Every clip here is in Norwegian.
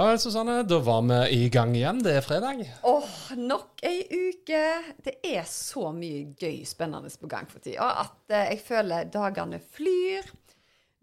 Ja Susanne. Da var vi i gang igjen. Det er fredag. Åh, nok ei uke. Det er så mye gøy spennende på gang for tida at eh, jeg føler dagene flyr.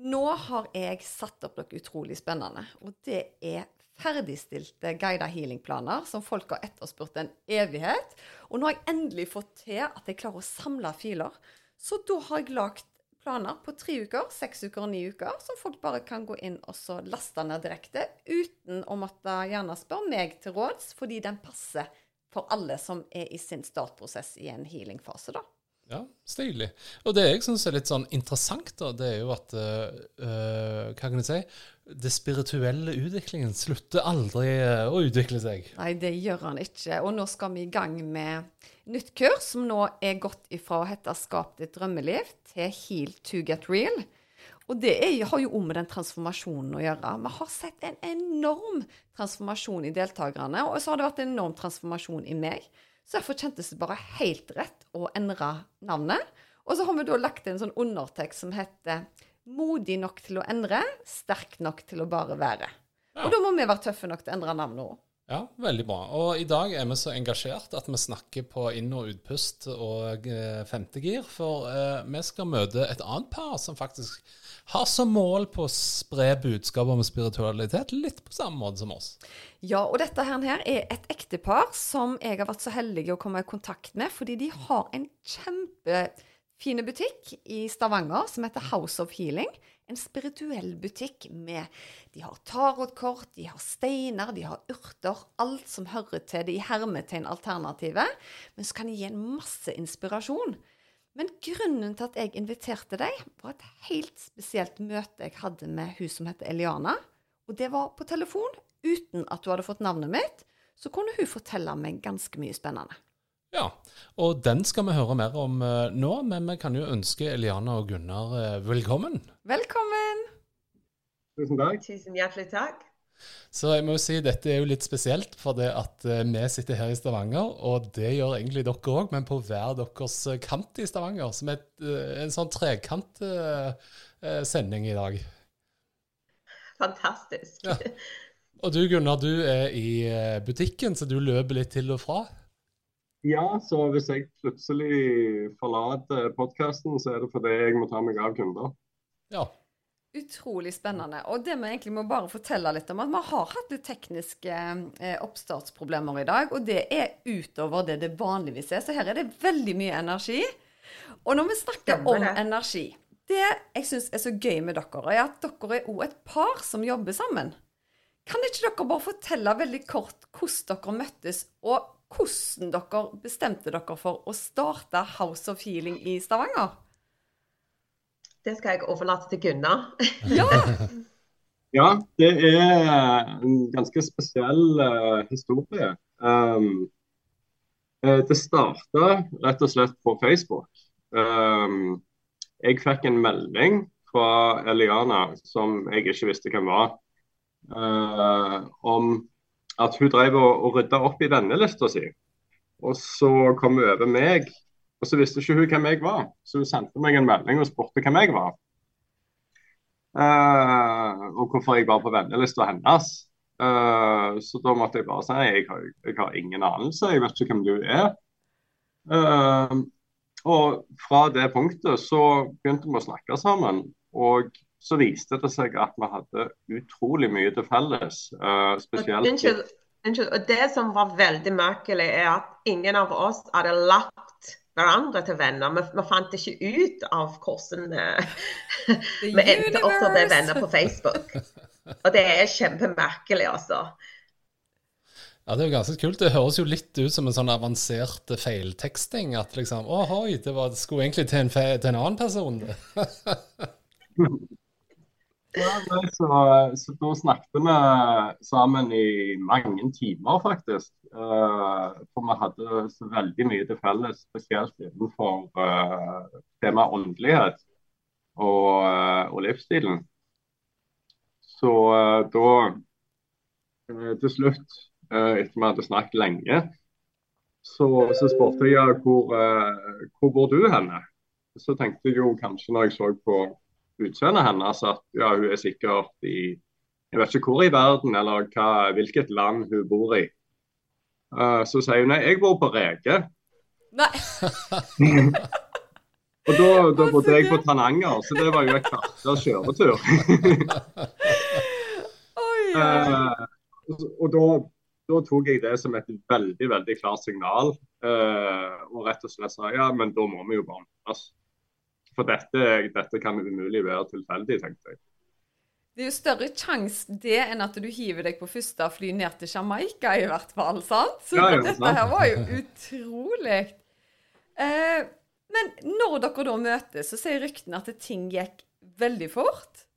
Nå har jeg satt opp noe utrolig spennende, og det er ferdigstilte guida healingplaner som folk har etterspurt en evighet. Og nå har jeg endelig fått til at jeg klarer å samle filer. Så da har jeg lagt planer på tre uker, seks uker og ni uker, som folk bare kan gå inn og laste ned direkte, uten å måtte gjerne spørre meg til råds, fordi den passer for alle som er i sin startprosess i en healingfase, da. Ja, stilig. Og det jeg syns er litt sånn interessant, da, det er jo at uh, Hva kan jeg si? Det spirituelle utviklingen slutter aldri uh, å utvikle seg. Nei, det gjør han ikke. Og nå skal vi i gang med nytt kurs, som nå er gått ifra å hete Skap ditt drømmeliv til Heal to get real. Og det er, har jo om med den transformasjonen å gjøre. Vi har sett en enorm transformasjon i deltakerne, og så har det vært en enorm transformasjon i meg. Så derfor kjentes det bare helt rett å endre navnet. Og så har vi da lagt en sånn undertekst som heter 'Modig nok til å endre, sterk nok til å bare være'. Ja. Og da må vi være tøffe nok til å endre navnet òg. Ja, veldig bra. Og i dag er vi så engasjert at vi snakker på inn- og utpust og eh, femte. For eh, vi skal møte et annet par som faktisk har som mål på å spre budskap om spiritualitet litt på samme måte som oss. Ja, og dette her er et ektepar som jeg har vært så heldig å komme i kontakt med, fordi de har en kjempefin butikk i Stavanger som heter House of Healing. En spirituell butikk med De har tarotkort, de har steiner, de har urter. Alt som hører til det i hermetegn-alternativet. Men så kan gi en masse inspirasjon. Men grunnen til at jeg inviterte deg, var et helt spesielt møte jeg hadde med hun som heter Eliana. Og det var på telefon, uten at du hadde fått navnet mitt. Så kunne hun fortelle meg ganske mye spennende. Ja, og den skal vi høre mer om uh, nå, men vi kan jo ønske Eliana og Gunnar uh, velkommen. Velkommen. Tusen takk. Tusen hjertelig takk. Så jeg må jo si dette er jo litt spesielt, for det at uh, vi sitter her i Stavanger, og det gjør egentlig dere òg, men på hver deres eh, kant i Stavanger. Som er en sånn trekantsending i dag. Fantastisk. Ja. Og du Gunnar, du er i butikken, så du løper litt til og fra? Ja, så hvis jeg plutselig forlater podkasten, så er det fordi jeg må ta meg av kunder. Ja, Utrolig spennende. Og det vi egentlig må bare fortelle litt om, at vi har hatt litt tekniske eh, oppstartsproblemer i dag. Og det er utover det det vanligvis er. Så her er det veldig mye energi. Og når vi snakker om energi Det jeg syns er så gøy med dere, er at dere er òg et par som jobber sammen. Kan ikke dere bare fortelle veldig kort hvordan dere møttes, og hvordan dere bestemte dere for å starte House of Healing i Stavanger? Det skal jeg overlate til Gunnar. Ja. ja, det er en ganske spesiell uh, historie. Um, det starta rett og slett på Facebook. Um, jeg fikk en melding fra Eliana som jeg ikke visste hvem var, uh, om at hun drev og, og rydda opp i vennelista si. Og så kom hun over meg og så visste ikke hun hvem jeg var, så hun sendte meg en melding og spurte hvem jeg var. Uh, og hvorfor jeg var på vennelista hennes. Uh, så da måtte jeg bare si jeg har, jeg har ingen anelse, jeg vet ikke hvem du er. Uh, og fra det punktet så begynte vi å snakke sammen. Og så viste det seg at vi hadde utrolig mye til felles. spesielt Unnskyld, unnskyld. Og det som var veldig merkelig, er at ingen av oss hadde lagt hverandre til venner. Vi, vi fant ikke ut av hvordan vi endte opp til å bli venner på Facebook. Og det er kjempemerkelig, altså. Ja, Det er jo ganske kult. Det høres jo litt ut som en sånn avansert feilteksting. At liksom Ohoi, det, var, det skulle egentlig til en, fe, til en annen person. Ja, så, så da snakket vi sammen i mange timer, faktisk. Uh, for vi hadde så veldig mye til felles, spesielt innenfor uh, temaet åndelighet og, uh, og, livsstilen. Så da, til slutt, etter vi hadde snakket lenge, så, så spurte jeg hvor, hvor bor du henne? Så tenkte jeg jo kanskje når jeg så på utseendet hennes at ja, hun er sikkert i jeg vet ikke hvor i verden eller hva, hvilket land hun bor i. Uh, så sier hun nei, jeg bor på Rege. Nei. og da, da bodde jeg på Tananger, så det var jo et kvarters kjøretur. uh, og da, da, tok jeg det som et veldig veldig klart signal, uh, og rett og slett sa ja, men da må vi jo bare møtes. For dette, dette kan umulig være tilfeldig, tenkte jeg. Det er jo større sjanse det enn at du hiver deg på første fly ned til Jamaica, i hvert fall. sant? Så ja, jo, dette her var jo utrolig. Eh, men når dere da møtes, så sier ryktene at ting gikk veldig fort.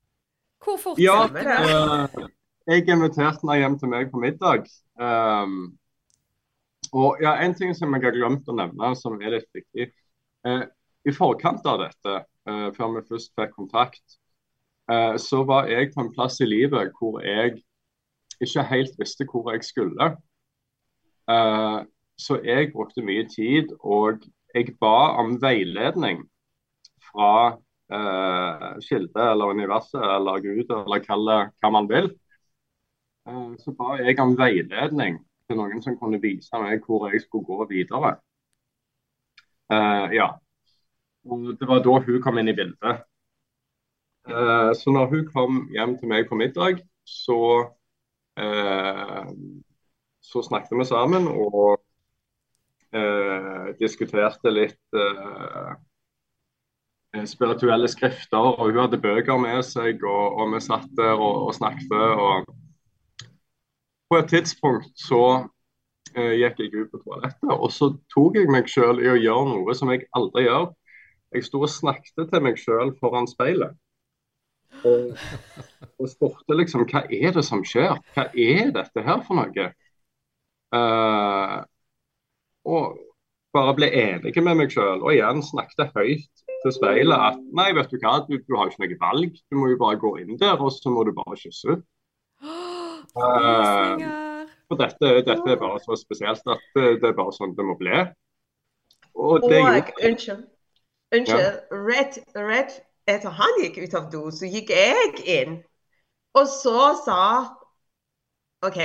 Hvor fort ja, gikk det? Uh, jeg inviterte henne hjem til meg på middag. Um, og ja, En ting som jeg har glemt å nevne, som er litt viktig. Uh, i forkant av dette, uh, før vi først fikk kontakt, uh, så var jeg på en plass i livet hvor jeg ikke helt visste hvor jeg skulle. Uh, så jeg brukte mye tid, og jeg ba om veiledning fra kilde eller universet eller Gud, eller kall det hva man vil. så ba jeg om veiledning til noen som kunne vise meg hvor jeg skulle gå videre. ja, og det var da hun kom inn i bildet. Eh, så når hun kom hjem til meg på middag, så, eh, så snakket vi sammen og eh, diskuterte litt spirituelle skrifter. og Hun hadde bøker med seg, og, og vi satt der og, og snakket. og På et tidspunkt så gikk jeg ut på toalettet, og så tok jeg meg selv i å gjøre noe som jeg aldri gjør. Jeg sto og snakket til meg sjøl foran speilet. Og, og spurte liksom hva er det som skjer? Hva er dette her for noe? Uh, og bare ble enig med meg sjøl. Og igjen snakket høyt til speilet at nei, vet du hva, du, du, har ikke noe valg. Du må jo bare gå inn der, og så må du bare kysse. Uh, for dette, dette, er bare så spesielt at det, det, er bare sånn det må bli. Og det gjorde Unnskyld. Ja. Rett, rett etter han gikk ut av do, så gikk jeg inn. Og så sa OK,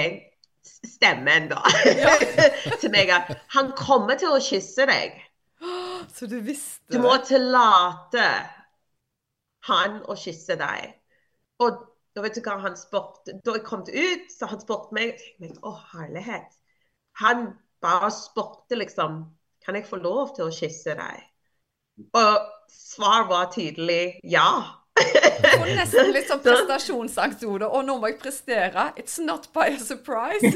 stemmen, da, ja. til meg at han kommer til å kysse deg. Så du visste Du må tillate han å kysse deg. Og da vet du hva han spurte Da jeg kom ut, så han spurte meg Å, herlighet. Han bare spurte liksom Kan jeg få lov til å kysse deg? Og svar var tydelig ja. Og nesten litt sånn prestasjonsangst, Oda. Og nå må jeg prestere. It's not by a surprise.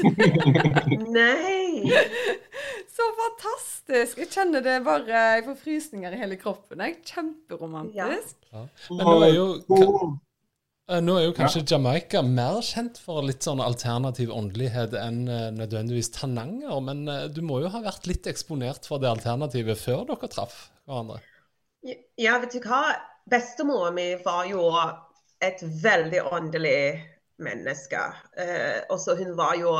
Nei. Så fantastisk. Jeg kjenner det bare Jeg får frysninger i hele kroppen. Jeg er Kjemperomantisk. Ja. Men nå er jo eh, nå er jo kanskje Jamaica mer kjent for litt sånn alternativ åndelighet enn uh, nødvendigvis Tananger. Men uh, du må jo ha vært litt eksponert for det alternativet før dere traff hverandre? Ja, vet du hva. Bestemora mi var jo et veldig åndelig menneske. Eh, også hun var jo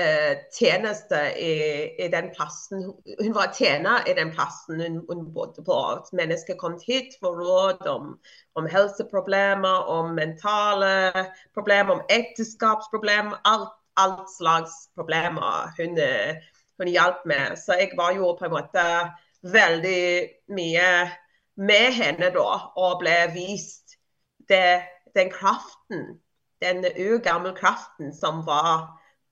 eh, tjeneste i, i, den plassen Hun var tjener i den plassen hun, hun bodde på. Mennesker kom hit for råd om, om, helseproblemer, om mentale problemer, om ekteskapsproblemer. Alt, alt slags problemer hun, hun hjalp med. Så jeg var jo på en måte veldig mye med henne da, og ble vist det, den kraften, den ugammel kraften som var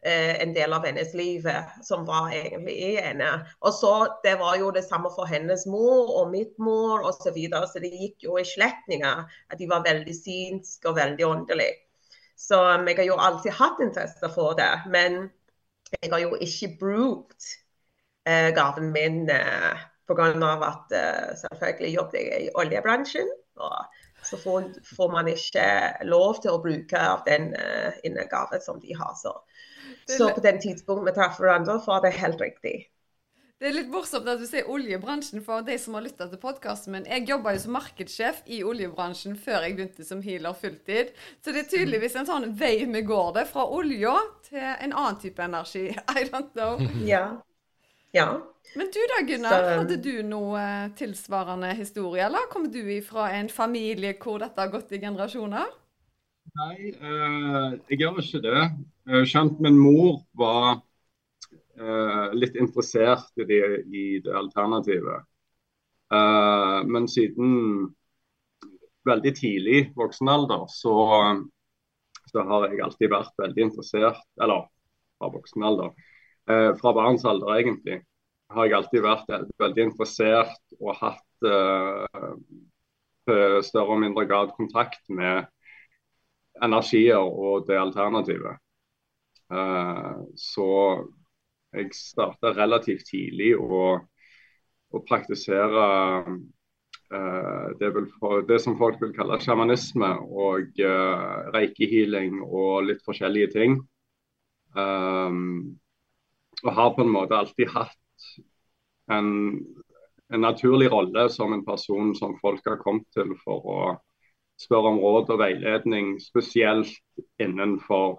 eh, en del av hennes liv, som var egentlig i henne. Og så Det var jo det samme for hennes mor og mitt mor osv. Så, videre. så det gikk jo i slektninger at de var veldig synske og veldig åndelige. Så um, jeg har jo alltid hatt interesse for det. Men jeg har jo ikke brukt eh, gaven min eh, Pga. at uh, selvfølgelig jobbet jeg i oljebransjen. Og så får, får, man ikke lov til å bruke av den uh, innegaven som de har. Så, så på den tidspunktet vi traff hverandre, var det helt riktig. Det er litt morsomt at du sier oljebransjen for de som har lytta til podkasten min. Jeg jobba jo som markedssjef i oljebransjen før jeg begynte som healer fulltid. Så det er tydeligvis en sånn vei vi går det, fra olja til en annen type energi. I don't know. Ja. Ja. Men du da, Gunnar. Hadde du noe tilsvarende historie, eller kom du ifra en familie hvor dette har gått i generasjoner? Nei, uh, jeg gjør ikke det. Skjønt min mor var uh, litt interessert i det, i det alternativet. Uh, men siden veldig tidlig voksenalder så, så, har jeg alltid vært veldig interessert, eller fra voksenalder, uh, fra barnsalder egentlig, har jeg alltid vært veldig interessert og hatt større og mindre grad kontakt med energier og det alternativet. så jeg starta relativt tidlig å, å praktisere uh, det, for, det, som folk vil kalle sjamanisme og uh, reikehealing og litt forskjellige ting. Um, og har på en måte alltid hatt en, en, naturlig rolle som en person som folk har kommet til for å spørre om råd og veiledning, spesielt innenfor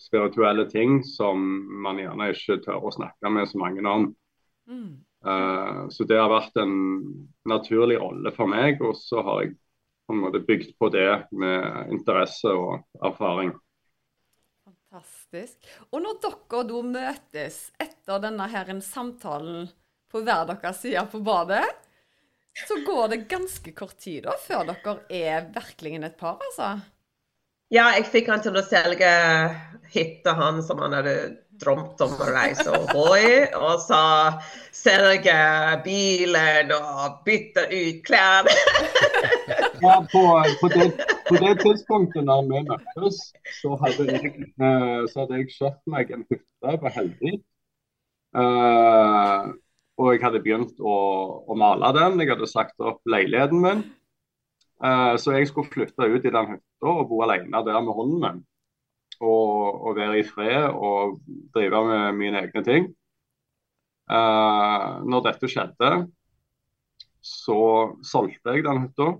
spirituelle ting som man gjerne ikke tør å snakke med så mange om. Mm. Uh, så det har vært en naturlig rolle for meg, og så har jeg på en måte bygd på det med interesse og erfaring. Fantastisk. Og når dere da møtes etter denne her samtalen på hver deres side på badet, så går det ganske kort tid da før dere er virkelig et par, altså? Ja, jeg fikk han til å selge hytta han som han hadde drømt om å reise Ohoi. Og så selge bilen og bytte ut klær. ja, på, på, det, på, det, tidspunktet når vi møttes, så hadde jeg, eh, så hadde jeg kjøpt meg en hytte på Helvig. Uh, og jeg hadde begynt å, å, male den. Jeg hadde sagt opp leiligheten min. Uh, så jeg skulle flytte ut i den hytta og bo alene der med hånden min. Og, og, være i fred og drive med mine egne ting. Uh, når dette skjedde, så solgte jeg den hytta.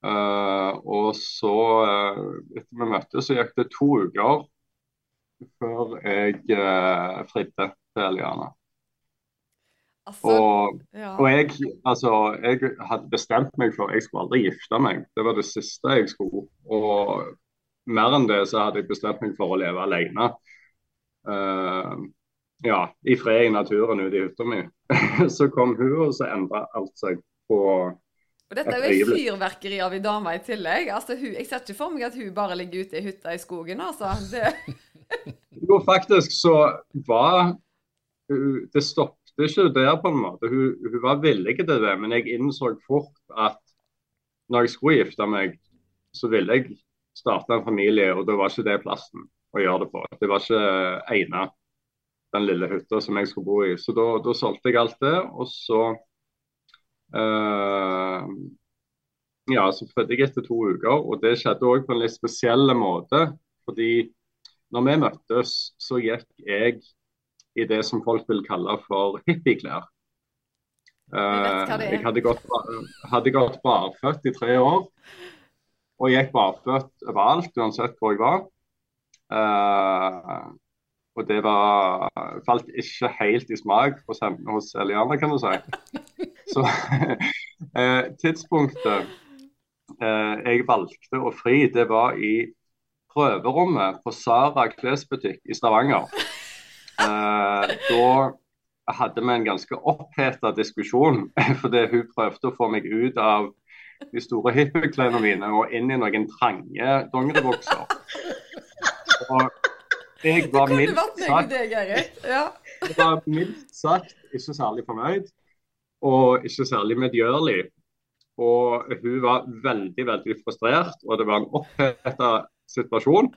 Uh, og så, uh, etter vi møttes, så gikk det to uker før jeg uh, fridde til Eliana. Altså, og, ja. og jeg, altså, jeg hadde bestemt meg for jeg skulle aldri gifte meg. Det var det siste jeg skulle. Og mer enn det så hadde jeg bestemt meg for å leve alene. Uh, ja, i fred i naturen ute i hytta mi. så kom hun, og så endra alt seg på og Dette er jo et fyrverkeri av ei dame i tillegg. Altså, hun, jeg ser ikke for meg at hun bare ligger ute i hytta i skogen, altså. Det... jo, faktisk så var Det stopp det er ikke der, på en måte. Hun, hun var villig til det, men jeg innså fort at når jeg skulle gifte meg, så ville jeg starte en familie, og da var ikke det plassen å gjøre det på. Det var ikke egnet, den lille hytta som jeg skulle bo i. Så da, da solgte jeg alt det, og så uh, Ja, så fødte jeg etter to uker, og det skjedde òg på en litt spesiell måte. Fordi når vi møttes, så gikk jeg i det som folk vil kalle for hippieklær. Uh, jeg hadde gått, hadde gått barføtt i tre år. Og jeg gikk barføtt overalt, uansett hvor jeg var. Uh, og det var, falt ikke helt i smak hos, hos Eliana, kan du si. Så uh, tidspunktet jeg valgte å fri, det var i prøverommet på Sara klesbutikk i Stavanger. Da hadde vi en ganske oppheta diskusjon, fordi hun prøvde å få meg ut av de store hippieklærne mine og inn i noen trange dongeribukser. Og jeg var mildt sagt, ja. jeg var mildt sagt ikke særlig fornøyd, og ikke særlig medgjørlig. Og hun var veldig, veldig frustrert, og det var en oppheta situasjon.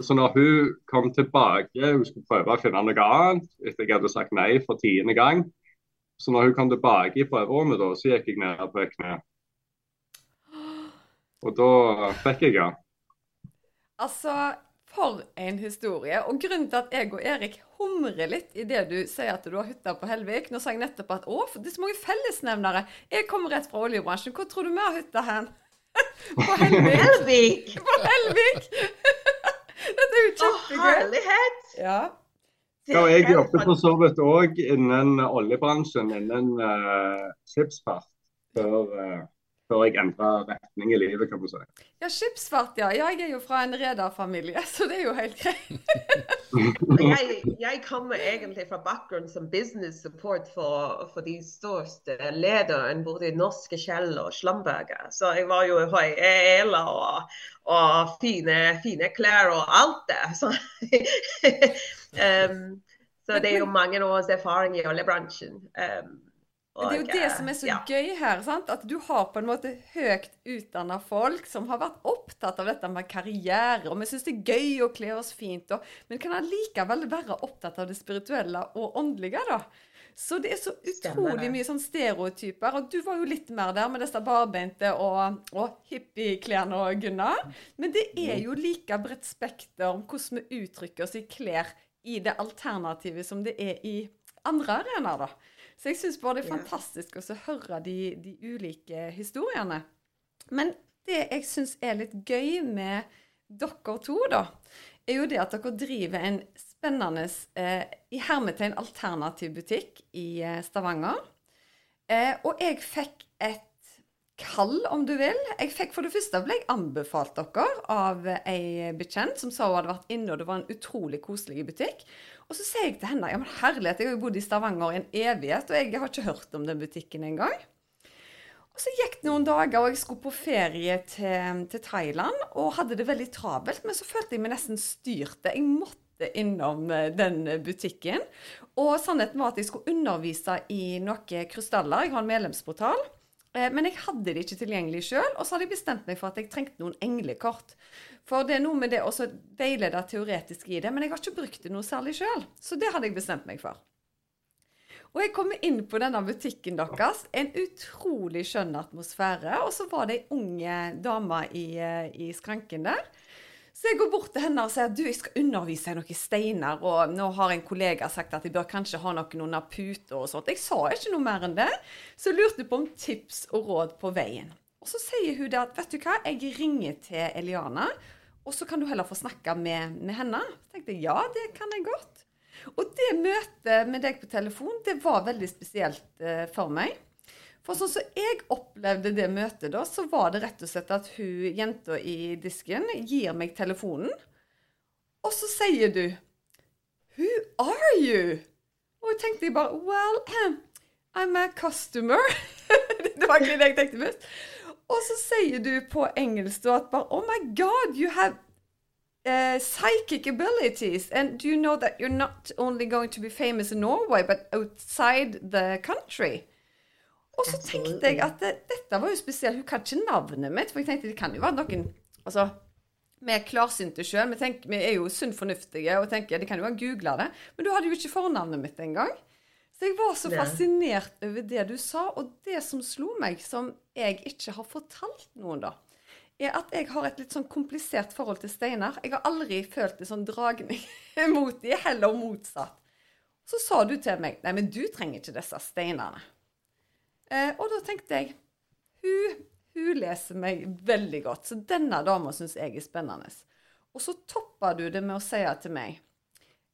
Så når hun kom tilbake, hun skulle prøve å finne noe annet etter jeg hadde sagt nei for tiende gang. Så når hun kom tilbake i prøverommet, da, så gikk jeg ned på kne. Og da fikk jeg den. Altså, for en historie. Og grunnen til at jeg og Erik humrer litt i det du sier at du har hytta på Helvik Nå sa jeg nettopp at å, det er så mange fellesnevnere. Jeg kommer rett fra oljebransjen. Hvor tror du vi har hytta hen? på Helvik. Helvik! på Helvik! Dette er jo Å, kjempegøy. herlighet! Ja. Ja, og jeg jobbet for så vidt òg innen oljebransjen, innen uh, skipsfart, før, eh, før jeg endra retning i livet, kan du si. ja, skipsfart, ja. Jeg er jo fra en rederfamilie, så det er jo helt greit. jeg, jeg kommer egentlig fra bakgrunn som business support for, for de største lederne både i norske Kjell og Slamberger. Så jeg var jo i høy el og, og fine, fine klær og alt det. Så, um, så det er jo mange års erfaring i oljebransjen. Um, Men det er jo det som er så ja. gøy her. sant? At du har på en måte høyt utdanna folk som har vært opptatt av dette med karriere, og vi syns det er gøy å kle oss fint, og, men kan allikevel være opptatt av det spirituelle og åndelige, da. Så det er så utrolig mye sånn stereotyper. Og du var jo litt mer der med disse barbeinte og, og hippieklærne, Gunnar. Men det er jo like bredt spekter om hvordan vi uttrykker oss i klær i det alternativet som det er i andre arenaer, da. Så jeg syns bare det er fantastisk å høre de, de ulike historiene. Men det jeg syns er litt gøy med dere to, da, er jo det at dere driver en spennende eh, i hermetegn alternativ butikk i eh, Stavanger. Eh, og jeg fikk et kall, om du vil. Jeg fikk For det første ble jeg anbefalt dere av ei bekjent som sa hun hadde vært inne, og det var en utrolig koselig butikk. Og så sier jeg til henne ja, men herlighet, jeg har jo bodd i Stavanger i en evighet, og jeg har ikke hørt om den butikken engang. Og så gikk det noen dager, og jeg skulle på ferie til, til Thailand og hadde det veldig travelt, men så følte jeg meg nesten styrte. Jeg måtte innom eh, den butikken. Og sannheten var at jeg skulle undervise i noen krystaller. Jeg har en medlemsportal. Eh, Men jeg hadde det ikke tilgjengelig sjøl, og så hadde jeg bestemt meg for at jeg trengte noen englekort. For det er noe med det å veilede teoretisk i det, men jeg har ikke brukt det noe særlig sjøl. Så det hadde jeg bestemt meg for. Og jeg kommer inn på denne butikken deres. En utrolig skjønn atmosfære. Og så var det ei unge dame i, eh, i skranken der. Så jeg går bort til henne og sier du, jeg skal undervise i noen steiner, og nå har en kollega sagt at jeg bør kanskje ha noen under puta og sånt. Jeg sa ikke noe mer enn det, så jeg lurte på om tips og råd på veien. Og så sier hun det at vet du hva, jeg ringer til Eliana, og så kan du heller få snakke med, med henne. Så tenkte jeg ja, det kan jeg godt. Og det møtet med deg på telefon, det var veldig spesielt eh, for meg. For sånn som jeg opplevde det møtet, da, så var det rett og slett at hun jenta i disken gir meg telefonen, og så sier du Who are you? Og jeg tenkte bare Well, I'm a customer. det var ikke det jeg tenkte først. Og så sier du på engelsk da at bare Oh my God, you have uh, psychic abilities. And do you know that you're not only going to be famous in Norway, but outside the country? Og så tenkte jeg at det, dette var jo spesielt. Hun kan ikke navnet mitt. For jeg tenkte det kan jo være noen Altså, vi er klarsynte sjøl. Vi, vi er jo sunn fornuftige og tenker de kan jo ha googla det. Men du hadde jo ikke fornavnet mitt engang. Så jeg var så fascinert over det du sa. Og det som slo meg, som jeg ikke har fortalt noen, da, er at jeg har et litt sånn komplisert forhold til steiner. Jeg har aldri følt en sånn dragning mot de, heller motsatt. Så sa du til meg Nei, men du trenger ikke disse steinene. Eh, og da tenkte jeg hun, hun leser meg veldig godt, så denne dama syns jeg er spennende. Og så topper du det med å si til meg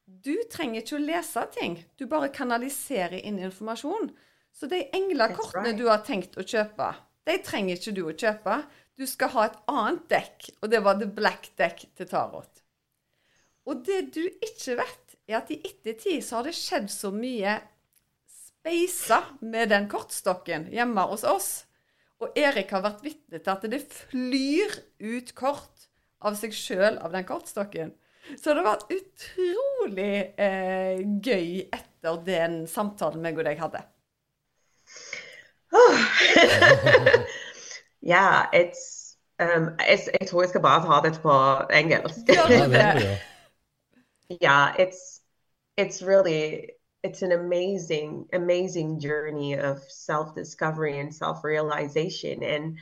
Du trenger ikke å lese ting, du bare kanaliserer inn informasjon. Så de englekortene right. du har tenkt å kjøpe, de trenger ikke du å kjøpe. Du skal ha et annet dekk, og det var the black deck til tarot. Og det du ikke vet, er at i ettertid så har det skjedd så mye speisa med den kortstokken hjemme hos oss. Og Erik har vært vitne til at det flyr ut kort av seg sjøl av den kortstokken. Så det har vært utrolig eh, gøy etter den samtalen meg og deg hadde. yeah, it's um, it's jeg tror jeg skal bare ta dette på engelsk. Ja, Ja, det er yeah, it's it's really it's an amazing amazing journey of self-discovery and self-realization and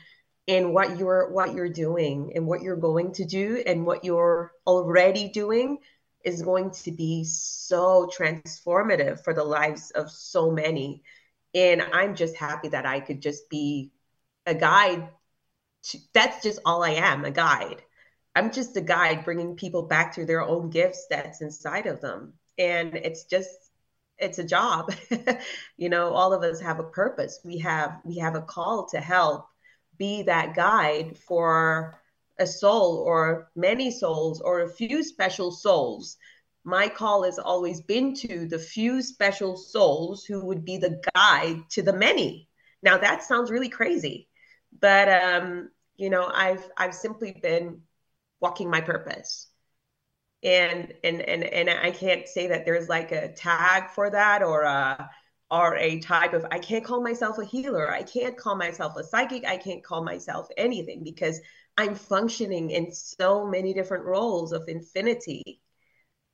in what you're what you're doing and what you're going to do and what you're already doing is going to be so transformative for the lives of so many. And i'm just happy that i could just be a guide to, that's just all i am a guide. I'm just a guide bringing people back to their own gifts that's inside of them. And it's just it's a job. You know all of us have a purpose. We have we have a call to help be that guide for a soul or many souls or a few special souls. My call has always been to the few special souls who would be the guide to the many. Now that sounds really crazy but um you know i've i've simply been walking my purpose and and and and I can't say that there's like a tag for that or a or a type of I can't call myself a healer. I can't call myself a psychic. I can't call myself anything because I'm functioning in so many different roles of infinity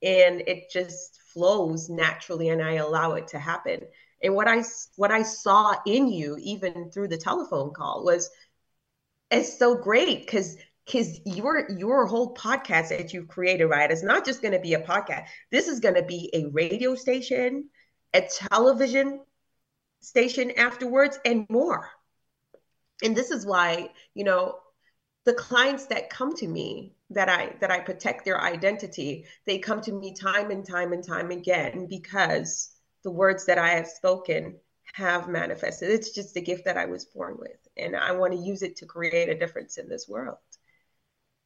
and it just flows naturally and I allow it to happen. And what I what I saw in you even through the telephone call was it's so great cuz because your your whole podcast that you've created right is not just going to be a podcast. This is going to be a radio station a television station afterwards and more. And this is why you know the clients that come to me that i that i protect their identity they come to me time and time and time again because the words that i have spoken have manifested. It's just a gift that i was born with and i want to use it to create a difference in this world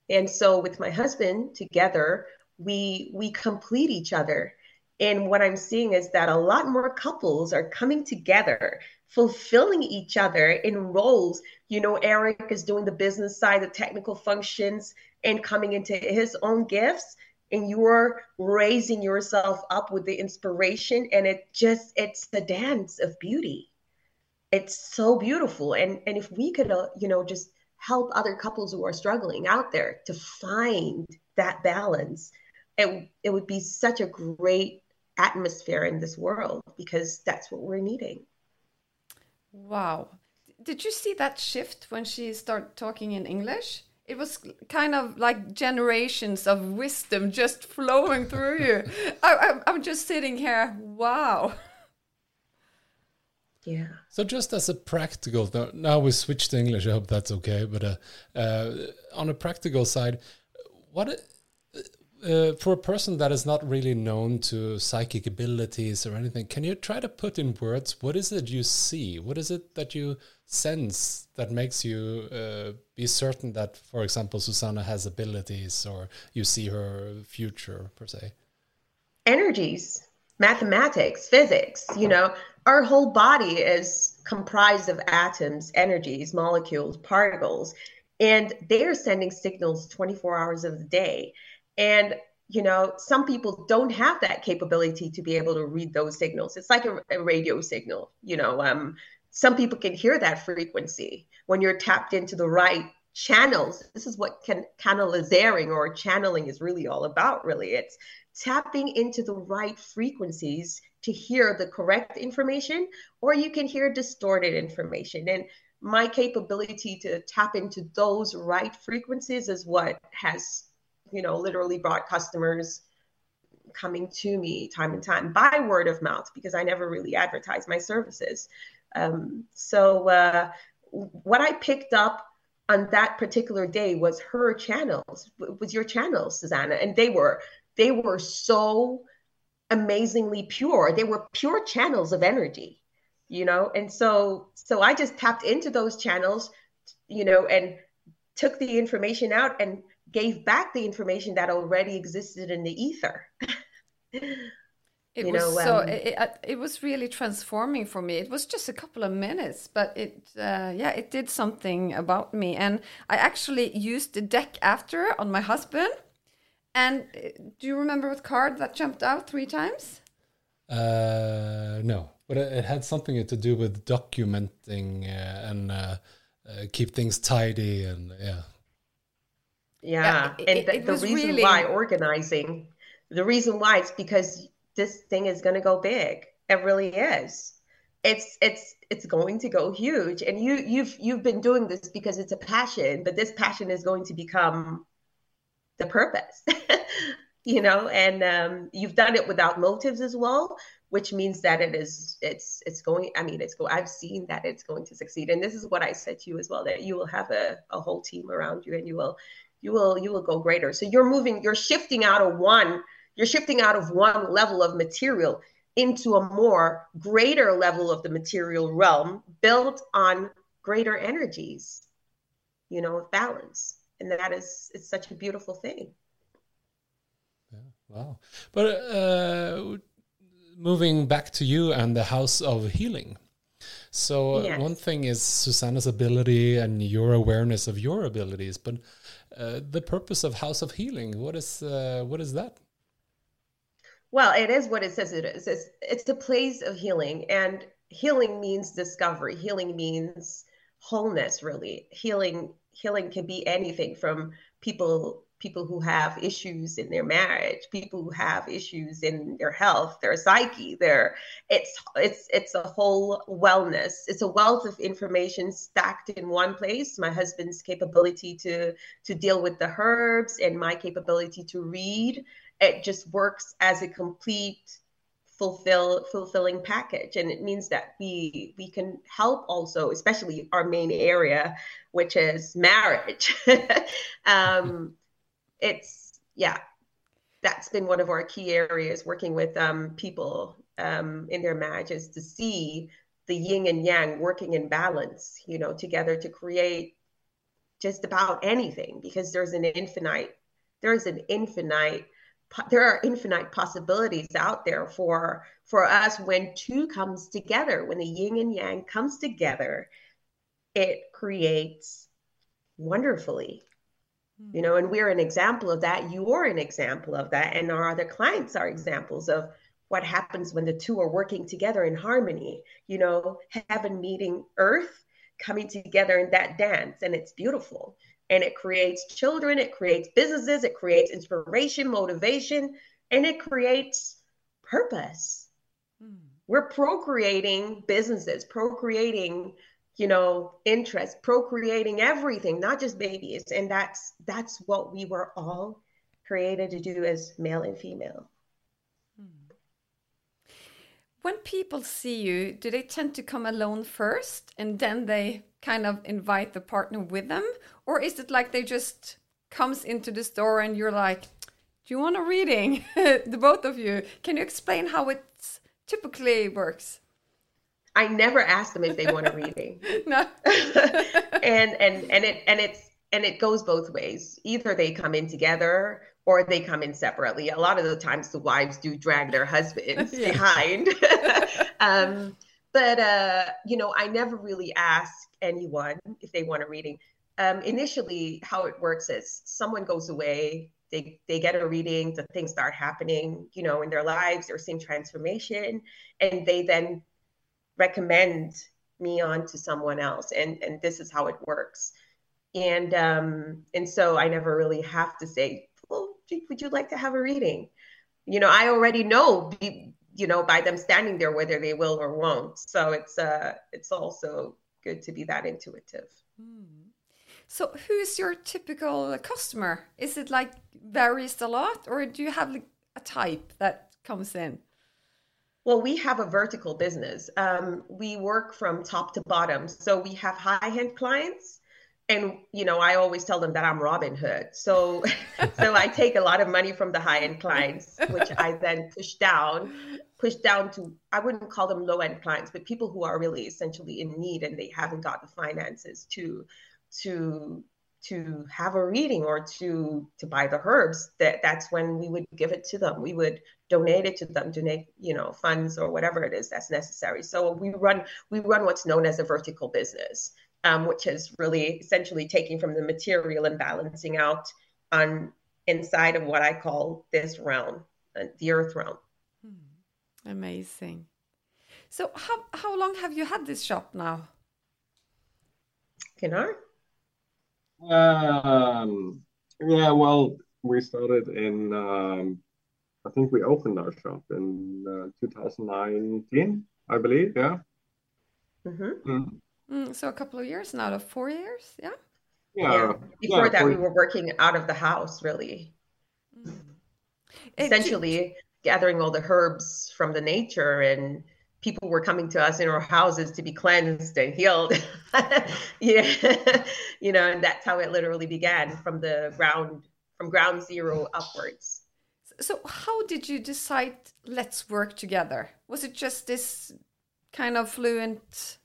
and so with my husband together, we we complete each other. And what I'm seeing is that a lot more couples are coming together, fulfilling each other in roles. You know, Eric is doing the business side, the technical functions, and coming into his own gifts. And you're raising yourself up with the inspiration. And it just, it's the dance of beauty. It's so beautiful. And and if we could, uh, you know, just help other couples who are struggling out there to find that balance. It, it would be such a great atmosphere in this world because that's what we're needing. Wow. Did you see that shift when she started talking in english? It was kind of like generations of wisdom just flowing through you. I, i'm just sitting here wow yeah. So just as a practical, now we switch to English. I hope that's okay. But uh, uh, on a practical side, what uh, uh, for a person that is not really known to psychic abilities or anything, can you try to put in words what is it you see? What is it that you sense that makes you uh, be certain that, for example, Susanna has abilities or you see her future per se? Energies, mathematics, physics. You know, our whole body is comprised of atoms, energies, molecules, particles, and they're sending signals 24 hours of the day. And you know, some people don't have that capability to be able to read those signals. It's like a, a radio signal. You know, um, some people can hear that frequency when you're tapped into the right channels. This is what can canalizing or channeling is really all about. Really, it's tapping into the right frequencies to hear the correct information, or you can hear distorted information. And my capability to tap into those right frequencies is what has, you know, literally brought customers coming to me time and time by word of mouth because I never really advertised my services. Um, so uh, what I picked up on that particular day was her channels, was your channels, Susanna, and they were they were so amazingly pure. They were pure channels of energy, you know? And so so I just tapped into those channels, you know, and took the information out and gave back the information that already existed in the ether. It you was know, so um, it, it was really transforming for me. It was just a couple of minutes, but it uh, yeah it did something about me. And I actually used the deck after on my husband, and uh, do you remember what card that jumped out three times? Uh, no, but it, had something to do with documenting uh, and uh, uh keep things tidy and yeah. Yeah, yeah and it, the, the reason really... why organizing, the reason why it's because this thing is going to go big. It really is. it's it's it's going to go huge and you you've you've been doing this because it's a passion but this passion is going to become the purpose you know and um, you've done it without motives as well which means that it is it's it's going i mean it's go i've seen that it's going to succeed. And this is what i said to you as well that you will have a, a whole team around you and you will you will you will go greater. So you're moving you're shifting out of one you're shifting out of one level of material into a more greater level of the material realm built on greater energies you know of balance and that is it's such a beautiful thing yeah wow but uh moving back to you and the house of healing so yes. one thing is susanna's ability and your awareness of your abilities but uh, the purpose of house of healing what is uh, what is that well, it is what it says it is. It's, it's a place of healing, and healing means discovery. Healing means wholeness. Really, healing healing can be anything from people people who have issues in their marriage, people who have issues in their health, their psyche, their it's it's it's a whole wellness. It's a wealth of information stacked in one place. My husband's capability to to deal with the herbs and my capability to read it just works as a complete fulfill fulfilling package. And it means that we we can help also especially our main area which is marriage. Um it's yeah that's been one of our key areas working with um people um in their marriages to see the yin and yang working in balance you know together to create just about anything because there's an infinite there's an infinite there are infinite possibilities out there for for us when two comes together when the yin and yang comes together it creates wonderfully. Mm. you know and we're an example of that you're an example of that and our other clients are examples of what happens when the two are working together in harmony. You know heaven meeting earth coming together in that dance and it's beautiful and it creates children, it creates businesses, it creates inspiration, motivation, and it creates purpose. Mm. We're procreating businesses, procreating, you know, interest, procreating everything, not just babies. And that's that's what we were all created to do as male and female. When people see you, do they tend to come alone first and then they kind of invite the partner with them? Or is it like they just comes into the store and you're like do you want a reading? The both of you. Can you explain how it typically works? I never ask them if they want a reading. No. And and and it and it's and it goes both ways. Either they come in together or they come in separately a lot of the times the wives do drag their husbands behind um, but uh, you know i never really ask anyone if they want a reading. Um, initially, how it works is someone goes away, they they get a reading, the things start happening, you know, in their lives, they're seeing transformation, and they then recommend me on to someone else, and and this is how it works. And um, and so I never really have to say, would you like to have a reading? You know, I already know, you know, by them standing there whether they will or won't. So it's uh, it's also good to be that intuitive. Mm. So, who's your typical customer? Is it like varies a lot, or do you have like a type that comes in? Well, we have a vertical business. Um, we work from top to bottom. So we have high end clients, and you know, I always tell them that I'm Robin Hood. So, so I take a lot of money from the high end clients, which I then push down push down to i wouldn't call them low end clients but people who are really essentially in need and they haven't got the finances to to to have a reading or to to buy the herbs that that's when we would give it to them. We would donate it to them donate you know funds or whatever it is that's necessary. So we run we run what's known as a vertical business um, which is really essentially taking from the material and balancing out on inside of what i call this realm uh, the earth realm Amazing. So how how long have you had this shop now? Gunnar? Um, yeah, well, we started in, um, I think we opened our shop in uh, 2019, I believe, yeah. Mm. Mm, so a couple of years now, of four years, yeah. Yeah. Yeah. Before yeah, that, for- we were working out of the house, really. Do- Essentially, gathering all the herbs from the nature, and people were coming to us in our houses to be cleansed and healed. yeah, you know, and that's how it literally began from the ground, from ground zero upwards. So how did you decide let's work together? Was it just this kind of fluent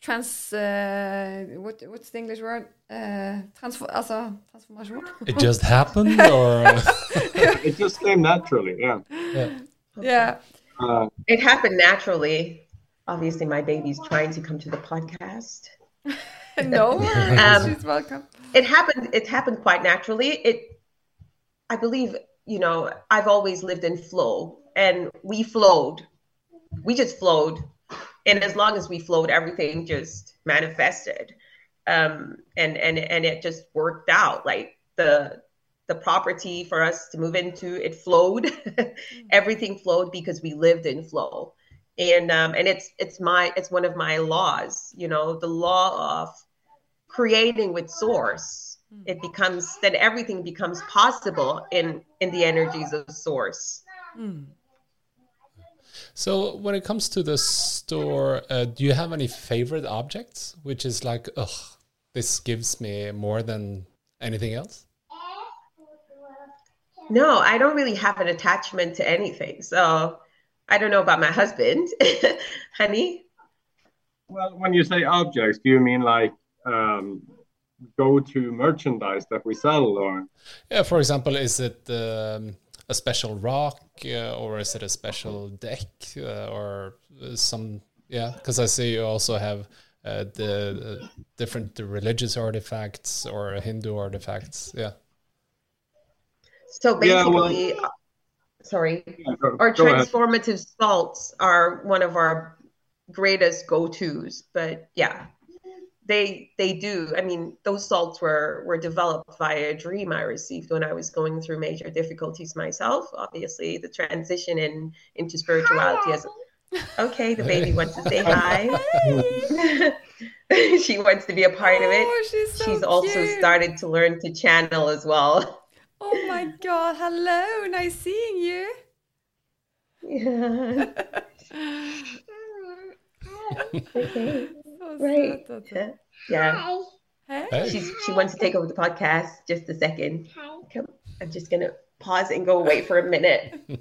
trans uh, what what's the English word? Uh, transfer altså transformasjon? It just happened, or It just came naturally, yeah. yeah. Uh, It happened naturally. Obviously, my baby's trying to come to the podcast. No. Um, She's welcome. it happened it happened quite naturally it i believe you know i've always lived in flow and we flowed we just flowed and as long as we flowed everything just manifested. Um and and and it just worked out. Like the the property for us to move into it flowed. Everything flowed because we lived in flow. And um and it's it's my it's one of my laws you know the law of creating with source. It becomes then everything becomes possible in in the energies of source. Mm. So when it comes to the store, uh, do you have any favorite objects, which is like, ugh, this gives me more than anything else? no i don't really have an attachment to anything. So i don't know about my husband. Honey? Well, when you say objects, do you mean like um, go-to merchandise that we sell, or? Yeah, for example, is it um, a special rock uh, or is it a special deck uh, or uh, some? Yeah, because I see you also have uh, the uh, different religious artifacts or Hindu artifacts. Yeah. so Yeah, well- basically sorry Yeah, go, our go ahead. transformative salts are one of our greatest go-to's but yeah they they do. I mean those salts were were developed via a dream i received when i was going through major difficulties myself. Obviously the transition in into spirituality as okay the baby wants to say hi. she wants to be a part of it. Oh, she's so she's also cute. started to learn to channel as well. Oh my God! Hello, nice seeing you. yeah okay Right. yeah. Hey. She's she wants to take over the podcast. Just a second. Come, I'm just gonna pause and go away for a minute.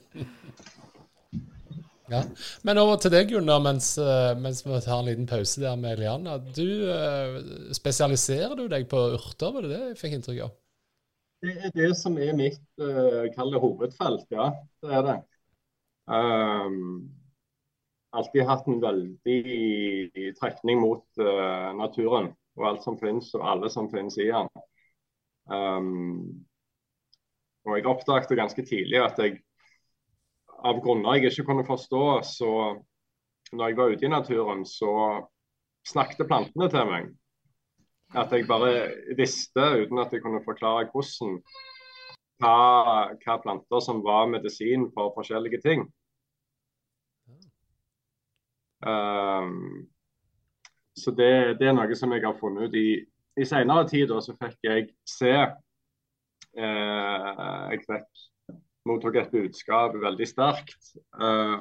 Ja. Men over til deg, Gunnar, mens, eh, mens vi tar en liten pause der med Eliana. Du eh, Spesialiserer du deg på urter, var det det jeg fikk inntrykk av? Det er det som er mitt uh, hovedfelt, ja. Det er det. Um, alltid hatt en veldig trekning mot uh, naturen og alt som finnes, og alle som finnes i den. Um, og jeg oppdaget ganske tidlig at jeg av grunner jeg ikke kunne forstå, så når jeg var ute i naturen, så snakket plantene til meg. At jeg bare visste, uten at jeg kunne forklare hvordan, hva, hva planter som var medisin for forskjellige ting. Um, så det, det er noe som jeg har funnet ut i I senere tid da, så fikk jeg se eh, Jeg fikk mottok et budskap veldig sterkt eh,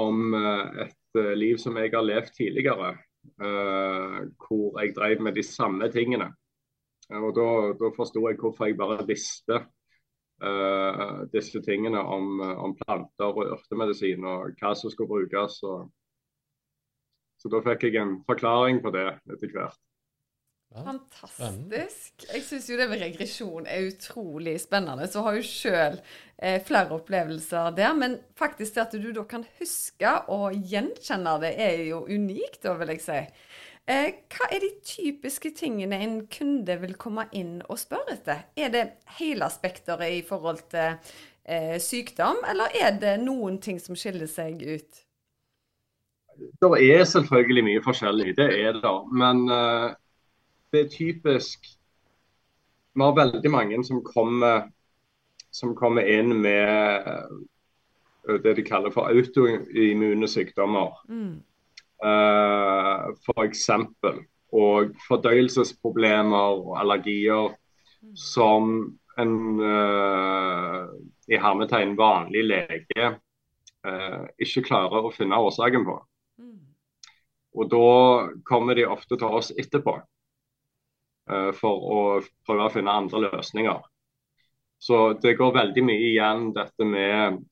om eh, et eh, liv som jeg har levd tidligere. eh, hvor jeg drev med de samme tingene. Eh, og da, da forsto jeg hvorfor jeg bare visste disse tingene om, om planter og urtemedisin og hva som skulle brukes. Og, så da fikk jeg en forklaring på det etter hvert. Fantastisk. Jeg syns jo det med regresjon er utrolig spennende. Så har jo sjøl eh, flere opplevelser der. Men faktisk det at du da kan huske og gjenkjenne det, er jo unikt, da, vil jeg si. Eh, hva er de typiske tingene en kunde vil komme inn og spørre etter? Er det hele spekteret i forhold til eh, sykdom, eller er det noen ting som skiller seg ut? Det er selvfølgelig mye forskjellig, det er det. Men uh, det er typisk Vi har veldig mange som kommer, som kommer inn med eh, det de kaller for autoimmune sykdommer. Mm. uh, f.eks. og fordøyelsesproblemer og allergier som en uh, i hermetegn vanlig lege uh, ikke klarer å finne årsaken på. Og da kommer de ofte til oss etterpå uh, for å prøve å finne andre løsninger. Så det går veldig mye igjen dette med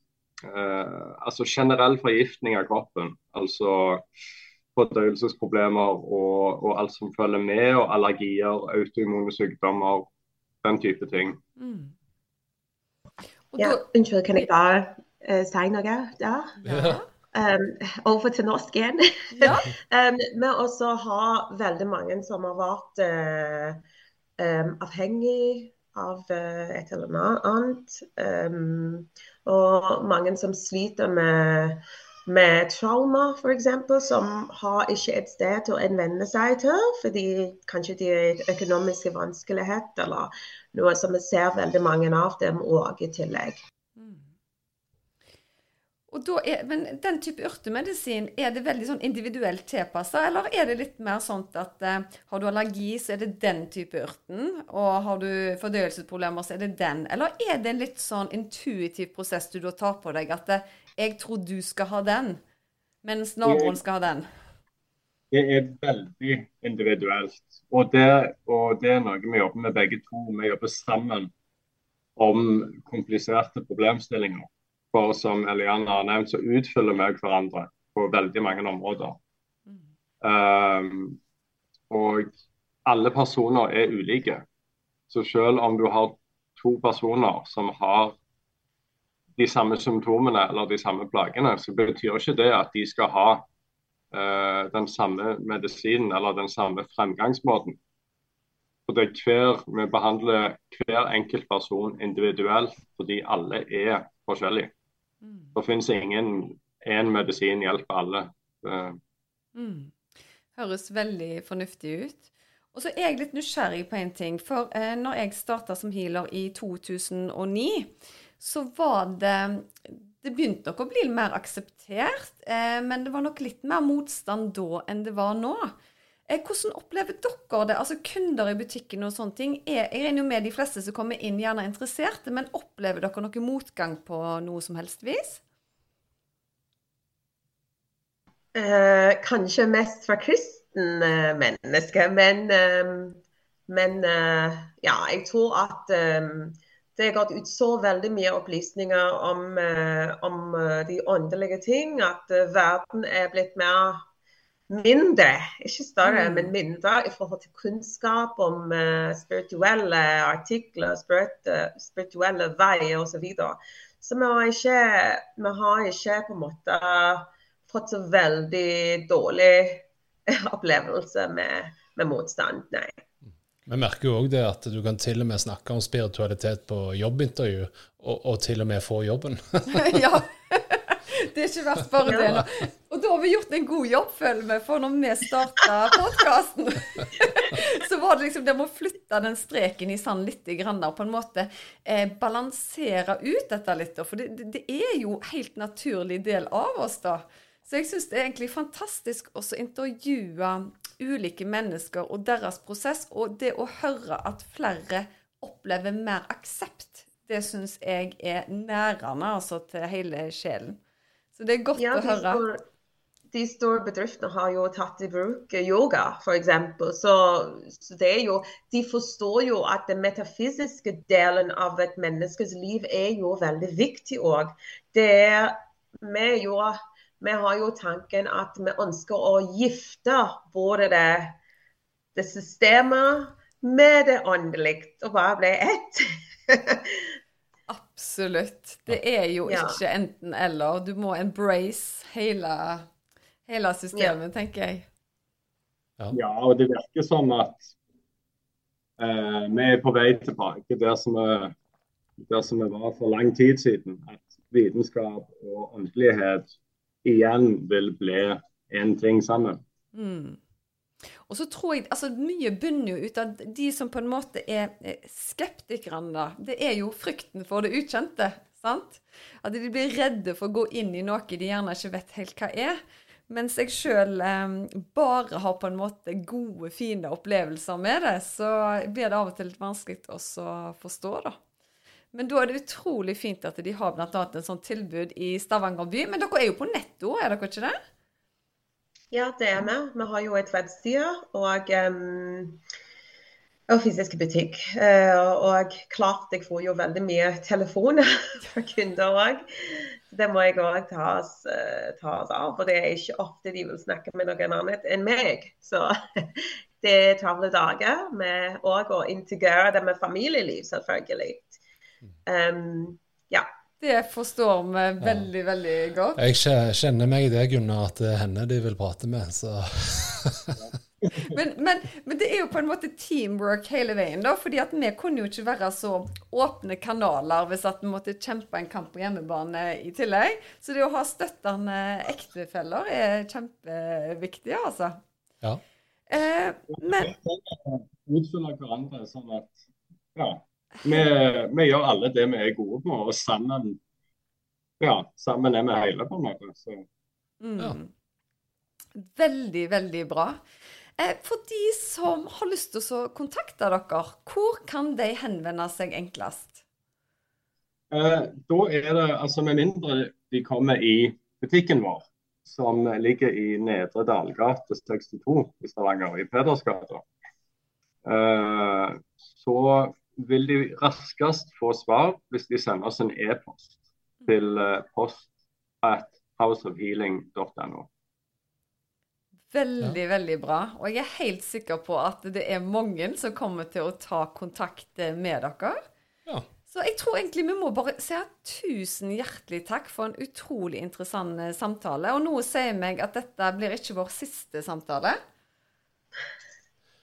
altså generell forgiftning av kroppen. Altså fordøyelsesproblemer og, og, alt som følger med, og allergier, autoimmune sykdommer, den type ting. Mm. Ja, unnskyld, kan jeg bare uh, si noe der? Ja. Um, over til norsk igjen. Ja. um, vi også har veldig mange som har vært uh, um, avhengig av uh, et eller annet. Um, og mange som sliter med med trauma, f.eks., som har ikke et sted til å henvende seg til, fordi kanskje de har økonomiske vanskeligheter, eller noe som vi ser veldig mange av dem òg i tillegg. Er, men den type urtemedisin, er det veldig sånn individuelt tilpassa, eller er det litt mer sånn at eh, har du allergi, så er det den type urten, og har du fordøyelsesproblemer, så er det den? Eller er det en litt sånn intuitiv prosess du da tar på deg, at eh, jeg tror du skal ha den, mens naboen skal ha den? Det er veldig individuelt. Og det, og det, er noe vi jobber med begge to. Vi jobber sammen om kompliserte problemstillinger. For som Eliana har nevnt, så utfyller vi hverandre på veldig mange områder. Mm. Um, og alle personer er ulike. Så selv om du har to personer som har de samme symptomene eller de samme plagene, så betyr ikke det at de skal ha uh, den samme medisinen eller den samme fremgangsmåten. For det er hver, Vi behandler hver enkelt person individuelt fordi alle er forskjellige. Mm. Det finnes ingen én medisin hjelper alle. Mm. Høres veldig fornuftig ut. Og så er jeg litt nysgjerrig på en ting. For eh, når jeg starta som healer i 2009, så var det Det begynte nok å bli mer akseptert, eh, men det var nok litt mer motstand da enn det var nå. Eh, hvordan opplever dere det? Altså Kunder i butikken og sånne ting. Er, jeg regner jo med de fleste som kommer inn, gjerne er interesserte, men opplever dere noe motgang på noe som helst vis? Eh, kanskje mest fra kristen eh, mennesker, men, eh, men eh, ja, jeg tror at det har gått ut så veldig mye opplysninger om, eh, om eh, de åndelige ting, at verden er blitt mer mindre, ikke større, mm. men mindre i forhold til kunnskap om uh, spirituelle artikler, spirit, uh, spirituelle veier osv. Så, videre. så vi har, ikke, vi har ikke på en måte fått så veldig dårlig opplevelse med, med motstand, nei. Vi merker jo òg det at du kan til og med snakke om spiritualitet på jobbintervju, og, og til og med få jobben. ja. Det er ikke verst bare det. nå. Og da har vi gjort en god jobb, føler vi, for når vi starta podkasten, så var det liksom det med å flytte den streken i sand litt, grann, og på en måte eh, balansere ut dette litt. For det, det, er jo helt naturlig del av oss, da. Så jeg syns det er egentlig fantastisk å intervjue ulike mennesker og deres prosess, og det å høre at flere opplever mer aksept, det syns jeg er nærende altså, til hele sjelen. Så det er godt ja, å høre. De store bedriftene har jo tatt i bruk yoga, f.eks. Så, så det er jo, de forstår jo at den metafysiske delen av et menneskes liv er jo veldig viktig òg. Det er vi jo vi har jo tanken at vi ønsker å gifte både det, det systemet med det åndelige, og bare bli ett. Absolutt. Det er jo ja. ikke enten-eller. Du må embrace hele, hele systemet, ja. tenker jeg. Ja. ja. og det virker som at eh, vi er på vei tilbake der som, vi, der som vi var for lang tid siden. At vitenskap og åndelighet igjen vil bli én ting sammen. Mm. Og så tror jeg, altså Mye bunner jo ut av de som på en måte er skeptikerne. da, Det er jo frykten for det ukjente. sant? At de blir redde for å gå inn i noe de gjerne ikke vet helt hva er. Mens jeg sjøl eh, bare har på en måte gode, fine opplevelser med det, så blir det av og til litt vanskelig å forstå, da. Men da er det utrolig fint at de har bl.a. en sånn tilbud i Stavanger by. Men dere er jo på netto, er dere ikke det? Ja, det er vi. Vi har jo et webside og, um, og fysisk butikk. Uh, og klart jeg får jo veldig mye telefoner fra kunder òg. Det må jeg òg ta, uh, ta, oss av. For det er ikke ofte de vil snakke med noen annet enn meg. Så det er travle dager med òg å integrere det med familieliv, selvfølgelig. Um, ja. Det forstår vi veldig, ja. veldig godt. Jeg kjenner meg i det, Gunnar, at det er henne de vil prate med, så men, men, men, det er jo på en måte teamwork hele veien, da. fordi at vi kunne jo ikke være så åpne kanaler hvis at vi måtte kjempe en kamp på hjemmebane i tillegg. Så det å ha støttende ektefeller er kjempeviktig, altså. Ja. Eh, men Utfylle hverandre sånn at ja, vi, vi, gjør alle det vi er gode på, og sammen, ja, sammen er vi hele, på en måte. Så. Mm. Veldig, veldig bra. Eh, for de som har lyst til å kontakte dere, hvor kan de henvende seg enklest? Eh, da er det, altså Med mindre de kommer i butikken vår, som ligger i Nedre Dalgate 62 i Stavanger, i Pedersgata, eh, så vil de raskest få svar hvis de sender oss en e-post til eh, post at houseofhealing.no. Veldig, ja. veldig bra. Og jeg er helt sikker på at det er mange som kommer til å ta kontakt med dere. Ja. Så jeg tror egentlig vi må bare si tusen hjertelig takk for en utrolig interessant eh, samtale. Og noe sier meg at dette blir ikke vår siste samtale.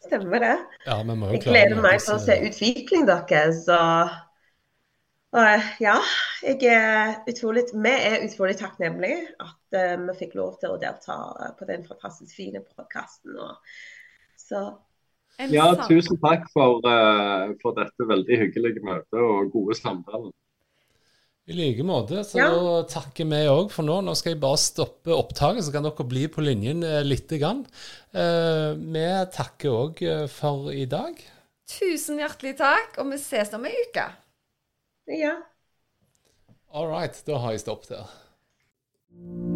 Stemmer det. Ja, jeg gleder meg til å se utvikling deres. Og, og, ja, jeg er utrolig, vi er utrolig takknemlige at uh, vi fikk lov til å delta på den fantastisk fine podkasten. Ja, tusen takk for, uh, for dette veldig hyggelige møtet og gode samtaler. I like måte. Så ja. da takker vi òg for nå. Nå skal jeg bare stoppe opptaket, så kan dere bli på linjen litt lite grann. Eh, vi takker òg eh, for i dag. Tusen hjertelig takk, og vi ses om ei uke. Ja. All right. Da har jeg stoppet her.